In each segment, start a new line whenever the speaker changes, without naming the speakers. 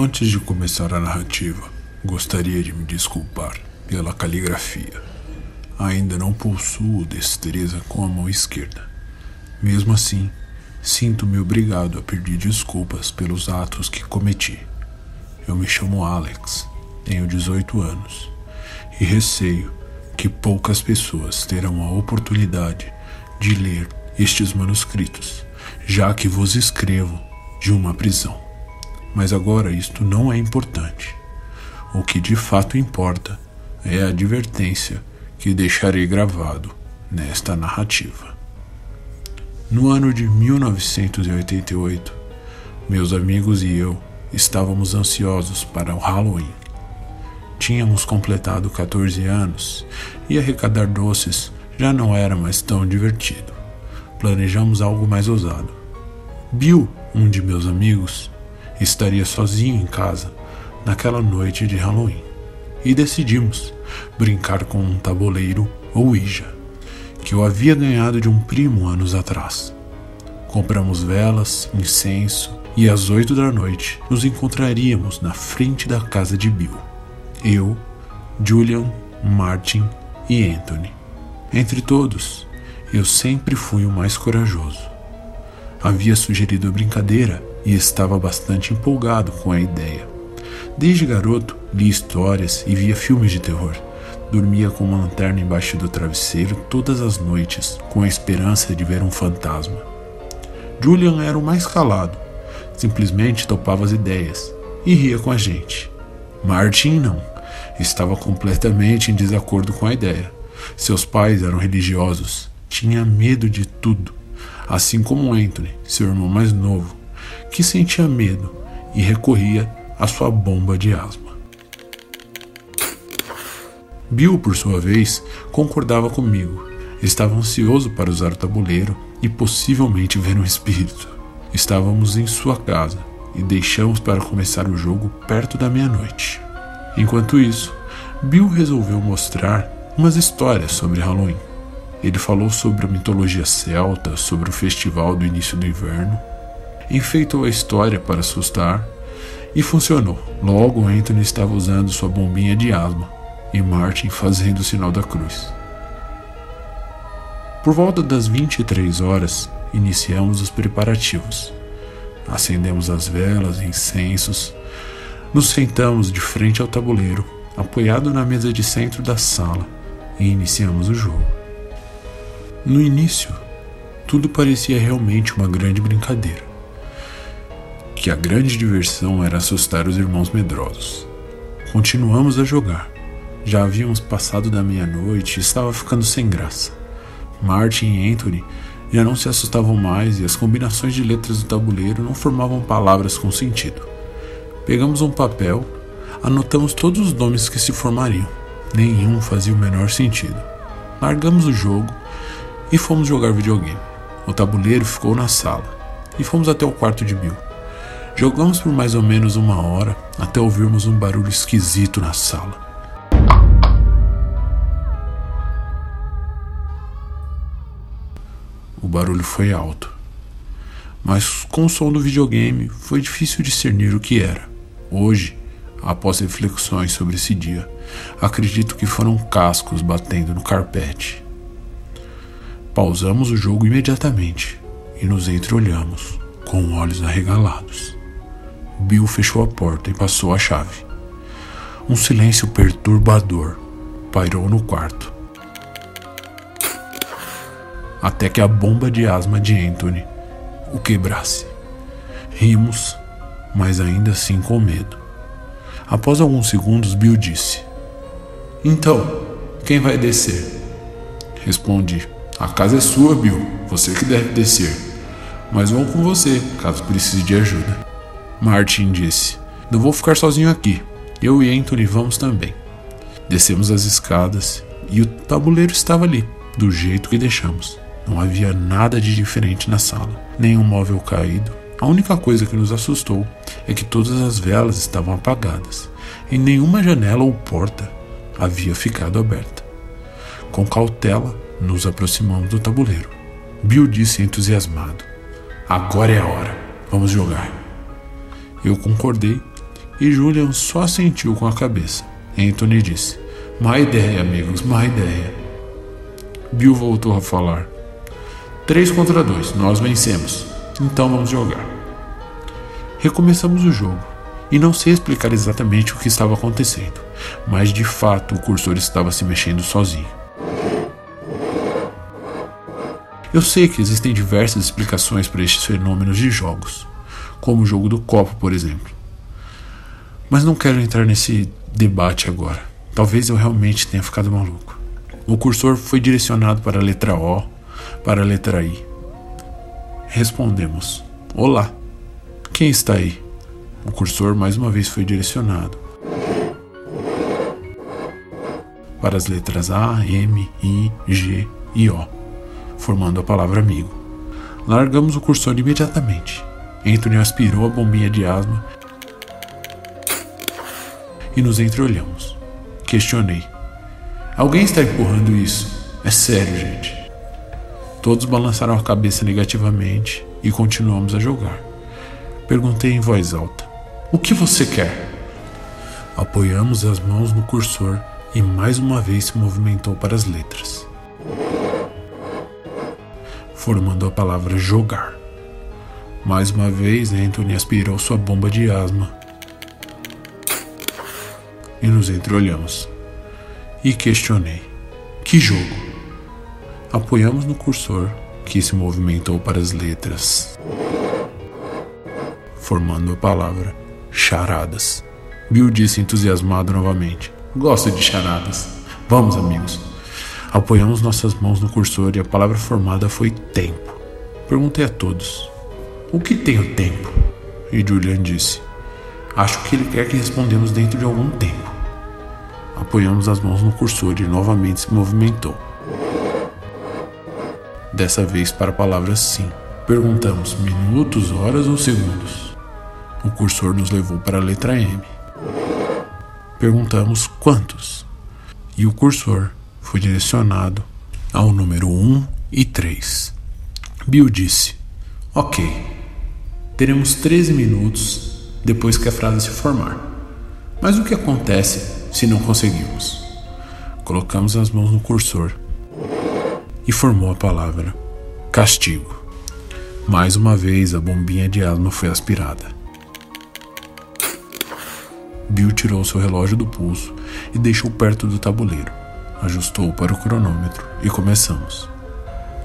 Antes de começar a narrativa, gostaria de me desculpar pela caligrafia. Ainda não possuo destreza com a mão esquerda. Mesmo assim, sinto-me obrigado a pedir desculpas pelos atos que cometi. Eu me chamo Alex, tenho 18 anos e receio que poucas pessoas terão a oportunidade de ler estes manuscritos, já que vos escrevo de uma prisão. Mas agora isto não é importante. O que de fato importa é a advertência que deixarei gravado nesta narrativa. No ano de 1988, meus amigos e eu estávamos ansiosos para o Halloween. Tínhamos completado 14 anos e arrecadar doces já não era mais tão divertido. Planejamos algo mais ousado. Bill, um de meus amigos, estaria sozinho em casa naquela noite de Halloween e decidimos brincar com um tabuleiro ou Ouija que eu havia ganhado de um primo anos atrás. Compramos velas, incenso e às oito da noite nos encontraríamos na frente da casa de Bill. Eu, Julian, Martin e Anthony. Entre todos, eu sempre fui o mais corajoso. Havia sugerido a brincadeira e estava bastante empolgado com a ideia. Desde garoto, li histórias e via filmes de terror. Dormia com uma lanterna embaixo do travesseiro todas as noites, com a esperança de ver um fantasma. Julian era o mais calado, simplesmente topava as ideias e ria com a gente. Martin não, estava completamente em desacordo com a ideia. Seus pais eram religiosos, tinha medo de tudo, assim como Anthony, seu irmão mais novo, que sentia medo e recorria à sua bomba de asma. Bill, por sua vez, concordava comigo. Estava ansioso para usar o tabuleiro e possivelmente ver um espírito. Estávamos em sua casa e deixamos para começar o jogo perto da meia-noite. Enquanto isso, Bill resolveu mostrar umas histórias sobre Halloween. Ele falou sobre a mitologia celta, sobre o festival do início do inverno enfeitou a história para assustar e funcionou. Logo, Anthony estava usando sua bombinha de asma e Martin fazendo o sinal da cruz. Por volta das 23 horas, iniciamos os preparativos. Acendemos as velas e incensos, nos sentamos de frente ao tabuleiro, apoiado na mesa de centro da sala, e iniciamos o jogo. No início, tudo parecia realmente uma grande brincadeira que a grande diversão era assustar os irmãos medrosos. Continuamos a jogar. Já havíamos passado da meia-noite e estava ficando sem graça. Martin e Anthony já não se assustavam mais e as combinações de letras do tabuleiro não formavam palavras com sentido. Pegamos um papel, anotamos todos os nomes que se formariam. Nenhum fazia o menor sentido. Largamos o jogo e fomos jogar videogame. O tabuleiro ficou na sala e fomos até o quarto de Bill. Jogamos por mais ou menos uma hora até ouvirmos um barulho esquisito na sala. O barulho foi alto, mas com o som do videogame foi difícil discernir o que era. Hoje, após reflexões sobre esse dia, acredito que foram cascos batendo no carpete. Pausamos o jogo imediatamente e nos entreolhamos, com olhos arregalados. Bill fechou a porta e passou a chave. Um silêncio perturbador pairou no quarto. Até que a bomba de asma de Anthony o quebrasse. Rimos, mas ainda assim com medo. Após alguns segundos, Bill disse: Então, quem vai descer? Respondi: A casa é sua, Bill. Você que deve descer. Mas vão com você, caso precise de ajuda. Martin disse: Não vou ficar sozinho aqui. Eu e Anthony vamos também. Descemos as escadas e o tabuleiro estava ali, do jeito que deixamos. Não havia nada de diferente na sala, nenhum móvel caído. A única coisa que nos assustou é que todas as velas estavam apagadas e nenhuma janela ou porta havia ficado aberta. Com cautela, nos aproximamos do tabuleiro. Bill disse entusiasmado: Agora é a hora, vamos jogar. Eu concordei E Julian só assentiu com a cabeça. Anthony disse: Má ideia, amigos, má ideia. Bill voltou a falar: Três contra dois, nós vencemos. Então vamos jogar. Recomeçamos o jogo. E não sei explicar exatamente o que estava acontecendo, mas de fato o cursor estava se mexendo sozinho. Eu sei que existem diversas explicações para estes fenômenos de jogos, como o jogo do copo, por exemplo. Mas não quero entrar nesse debate agora. Talvez eu realmente tenha ficado maluco. O cursor foi direcionado para a letra O, para a letra I. Respondemos: Olá. Quem está aí? O cursor mais uma vez foi direcionado para as letras A, M, I, G e O, formando a palavra amigo. Largamos o cursor imediatamente. Anthony aspirou a bombinha de asma e nos entreolhamos. Questionei: Alguém está empurrando isso? É sério, gente. Todos balançaram a cabeça negativamente e continuamos a jogar. Perguntei em voz alta: O que você quer? Apoiamos as mãos no cursor e mais uma vez se movimentou para as letras, formando a palavra jogar. Mais uma vez, Anthony aspirou sua bomba de asma e nos entreolhamos. E questionei: Que jogo? Apoiamos no cursor que se movimentou para as letras, formando a palavra charadas. Bill disse entusiasmado novamente: Gosto de charadas. Vamos, amigos. Apoiamos nossas mãos no cursor e a palavra formada foi tempo. Perguntei a todos: O que tem o tempo? E Julian disse: Acho que ele quer que respondemos dentro de algum tempo. Apoiamos as mãos no cursor e novamente se movimentou. Dessa vez para a palavra sim. Perguntamos minutos, horas ou segundos. O cursor nos levou para a letra M. Perguntamos quantos. E o cursor foi direcionado ao número 1 e 3. Bill disse: Ok, teremos 13 minutos depois que a frase se formar. Mas o que acontece se não conseguimos? Colocamos as mãos no cursor e formou a palavra castigo. Mais uma vez a bombinha de asma foi aspirada. Bill tirou seu relógio do pulso e deixou perto do tabuleiro. Ajustou para o cronômetro e começamos.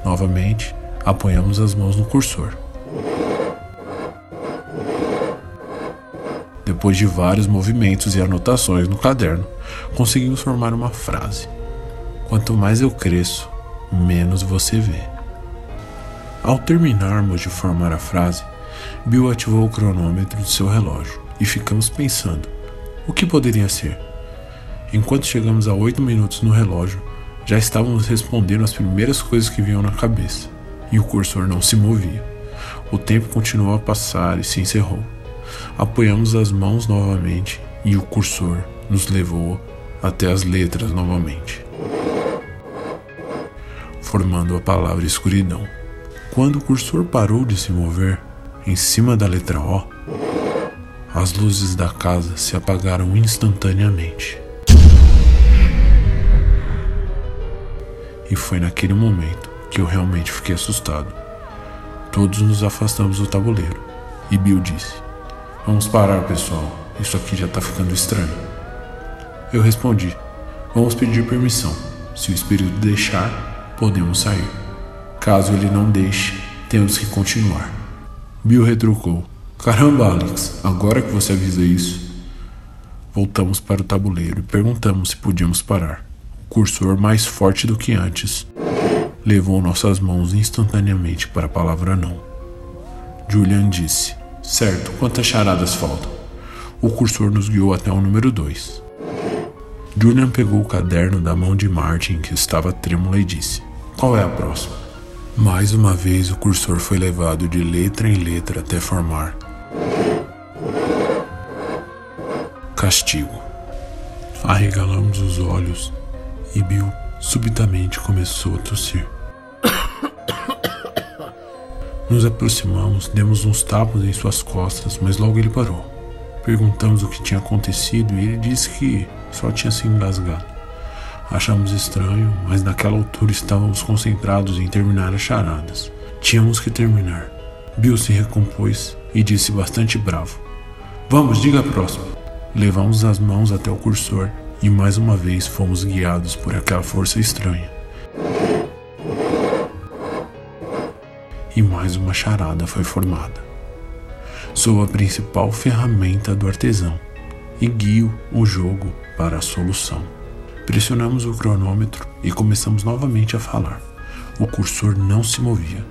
Novamente, apoiamos as mãos no cursor. Depois de vários movimentos e anotações no caderno, conseguimos formar uma frase. Quanto mais eu cresço, menos você vê. Ao terminarmos de formar a frase, Bill ativou o cronômetro de seu relógio e ficamos pensando: o que poderia ser? Enquanto chegamos a oito minutos no relógio, já estávamos respondendo as primeiras coisas que vinham na cabeça, e o cursor não se movia. O tempo continuou a passar e se encerrou. Apoiamos as mãos novamente e o cursor nos levou até as letras novamente, formando a palavra escuridão. Quando o cursor parou de se mover, em cima da letra O, as luzes da casa se apagaram instantaneamente. E foi naquele momento que eu realmente fiquei assustado. Todos nos afastamos do tabuleiro e Bill disse: Vamos parar, pessoal. Isso aqui já tá ficando estranho. Eu respondi: Vamos pedir permissão. Se o espírito deixar, podemos sair. Caso ele não deixe, temos que continuar. Bill retrucou: Caramba, Alex, agora que você avisa isso. Voltamos para o tabuleiro e perguntamos se podíamos parar. O cursor, mais forte do que antes, levou nossas mãos instantaneamente para a palavra não. Julian disse: Certo, quantas charadas faltam? O cursor nos guiou até o número 2. Julian pegou o caderno da mão de Martin, que estava trêmula, e disse: Qual é a próxima? Mais uma vez o cursor foi levado de letra em letra até formar castigo. Arregalamos os olhos e Bill subitamente começou a tossir. Nos aproximamos, demos uns tapas em suas costas, mas logo ele parou. Perguntamos o que tinha acontecido e ele disse que só tinha se engasgado. Achamos estranho, mas naquela altura estávamos concentrados em terminar as charadas. Tínhamos que terminar. Bill se recompôs e disse bastante bravo: Vamos, diga a próxima. Levamos as mãos até o cursor e mais uma vez fomos guiados por aquela força estranha. Mais uma charada foi formada. Sou a principal ferramenta do artesão e guio o jogo para a solução. Pressionamos o cronômetro e começamos novamente a falar. O cursor não se movia.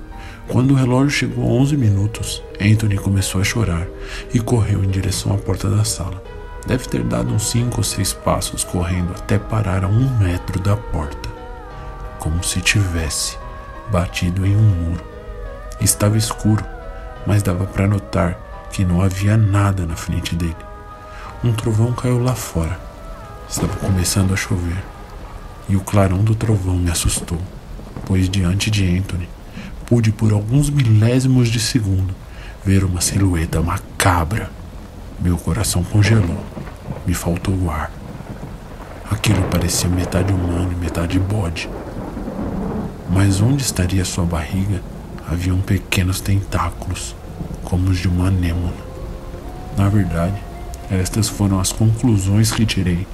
Quando o relógio chegou a 11 minutos, Anthony começou a chorar e correu em direção à porta da sala. Deve ter dado uns cinco ou seis passos correndo até parar a um metro da porta, como se tivesse batido em um muro. Estava escuro, mas dava para notar que não havia nada na frente dele. Um trovão caiu lá fora. Estava começando a chover, e o clarão do trovão me assustou, pois diante de Anthony pude por alguns milésimos de segundo ver uma silhueta macabra. Meu coração congelou, me faltou o ar. Aquilo parecia metade humano e metade bode. Mas onde estaria sua barriga? Haviam pequenos tentáculos, como os de uma anêmona. Na verdade, estas foram as conclusões que tirei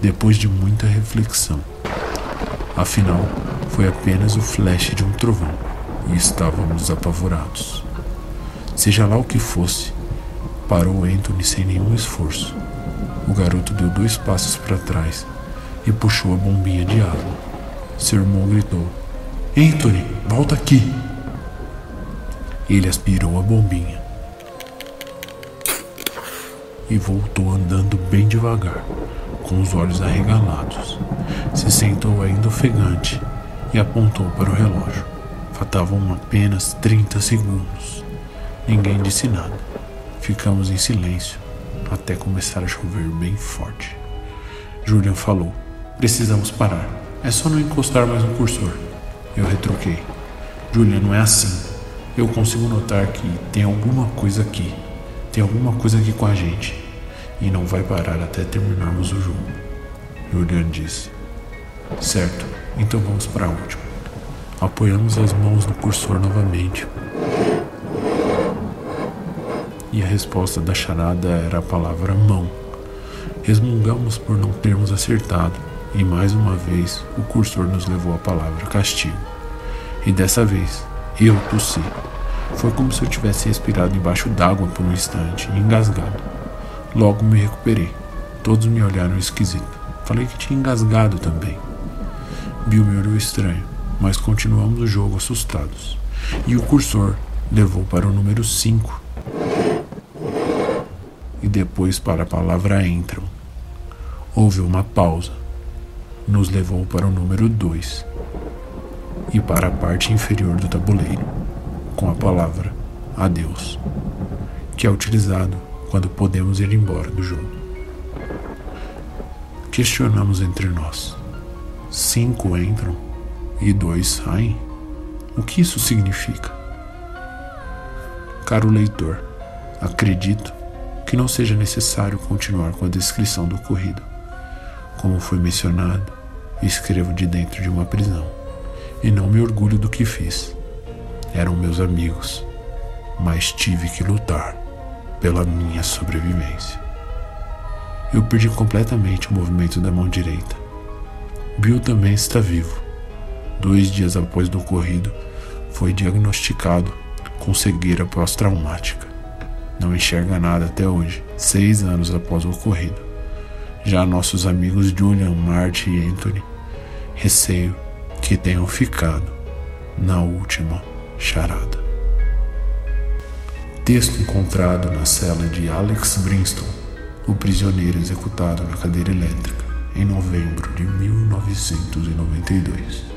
depois de muita reflexão. Afinal, foi apenas o flash de um trovão e estávamos apavorados. Seja lá o que fosse, parou Anthony sem nenhum esforço. O garoto deu dois passos para trás e puxou a bombinha de água. Seu irmão gritou: Anthony, volta aqui! Ele aspirou a bombinha e voltou andando bem devagar, com os olhos arregalados. Se sentou ainda ofegante e apontou para o relógio. Faltavam apenas 30 segundos. Ninguém disse nada. Ficamos em silêncio até começar a chover bem forte. Julian falou: Precisamos parar. É só não encostar mais no cursor. Eu retruquei. Julian, não é assim. Eu consigo notar que tem alguma coisa aqui. Tem alguma coisa aqui com a gente. E não vai parar até terminarmos o jogo. Julian disse: Certo, então vamos para a última. Apoiamos as mãos no cursor novamente. E a resposta da charada era a palavra mão. Resmungamos por não termos acertado, e mais uma vez o cursor nos levou à palavra castigo. E dessa vez, eu tossi. Foi como se eu tivesse respirado embaixo d'água por um instante engasgado. Logo me recuperei. Todos me olharam esquisito. Falei que tinha engasgado também. Bill me olhou estranho mas continuamos o jogo assustados. E o cursor levou para o número 5 e depois para a palavra entram. Houve uma pausa. Nos levou para o número 2 e para a parte inferior do tabuleiro, com a palavra adeus, que é utilizado quando podemos ir embora do jogo. Questionamos entre nós: cinco entram e dois saem? O que isso significa? Caro leitor, acredito que não seja necessário continuar com a descrição do ocorrido. Como foi mencionado, escrevo de dentro de uma prisão e não me orgulho do que fiz. Eram meus amigos, mas tive que lutar pela minha sobrevivência. Eu perdi completamente o movimento da mão direita. Bill também está vivo dois dias após do ocorrido, foi diagnosticado com cegueira pós-traumática. Não enxerga nada até hoje, seis anos após o ocorrido. Já nossos amigos Julian, Marty e Anthony, receio que tenham ficado na última charada. Texto encontrado na cela de Alex Brinston, o prisioneiro executado na cadeira elétrica, em novembro de 1992.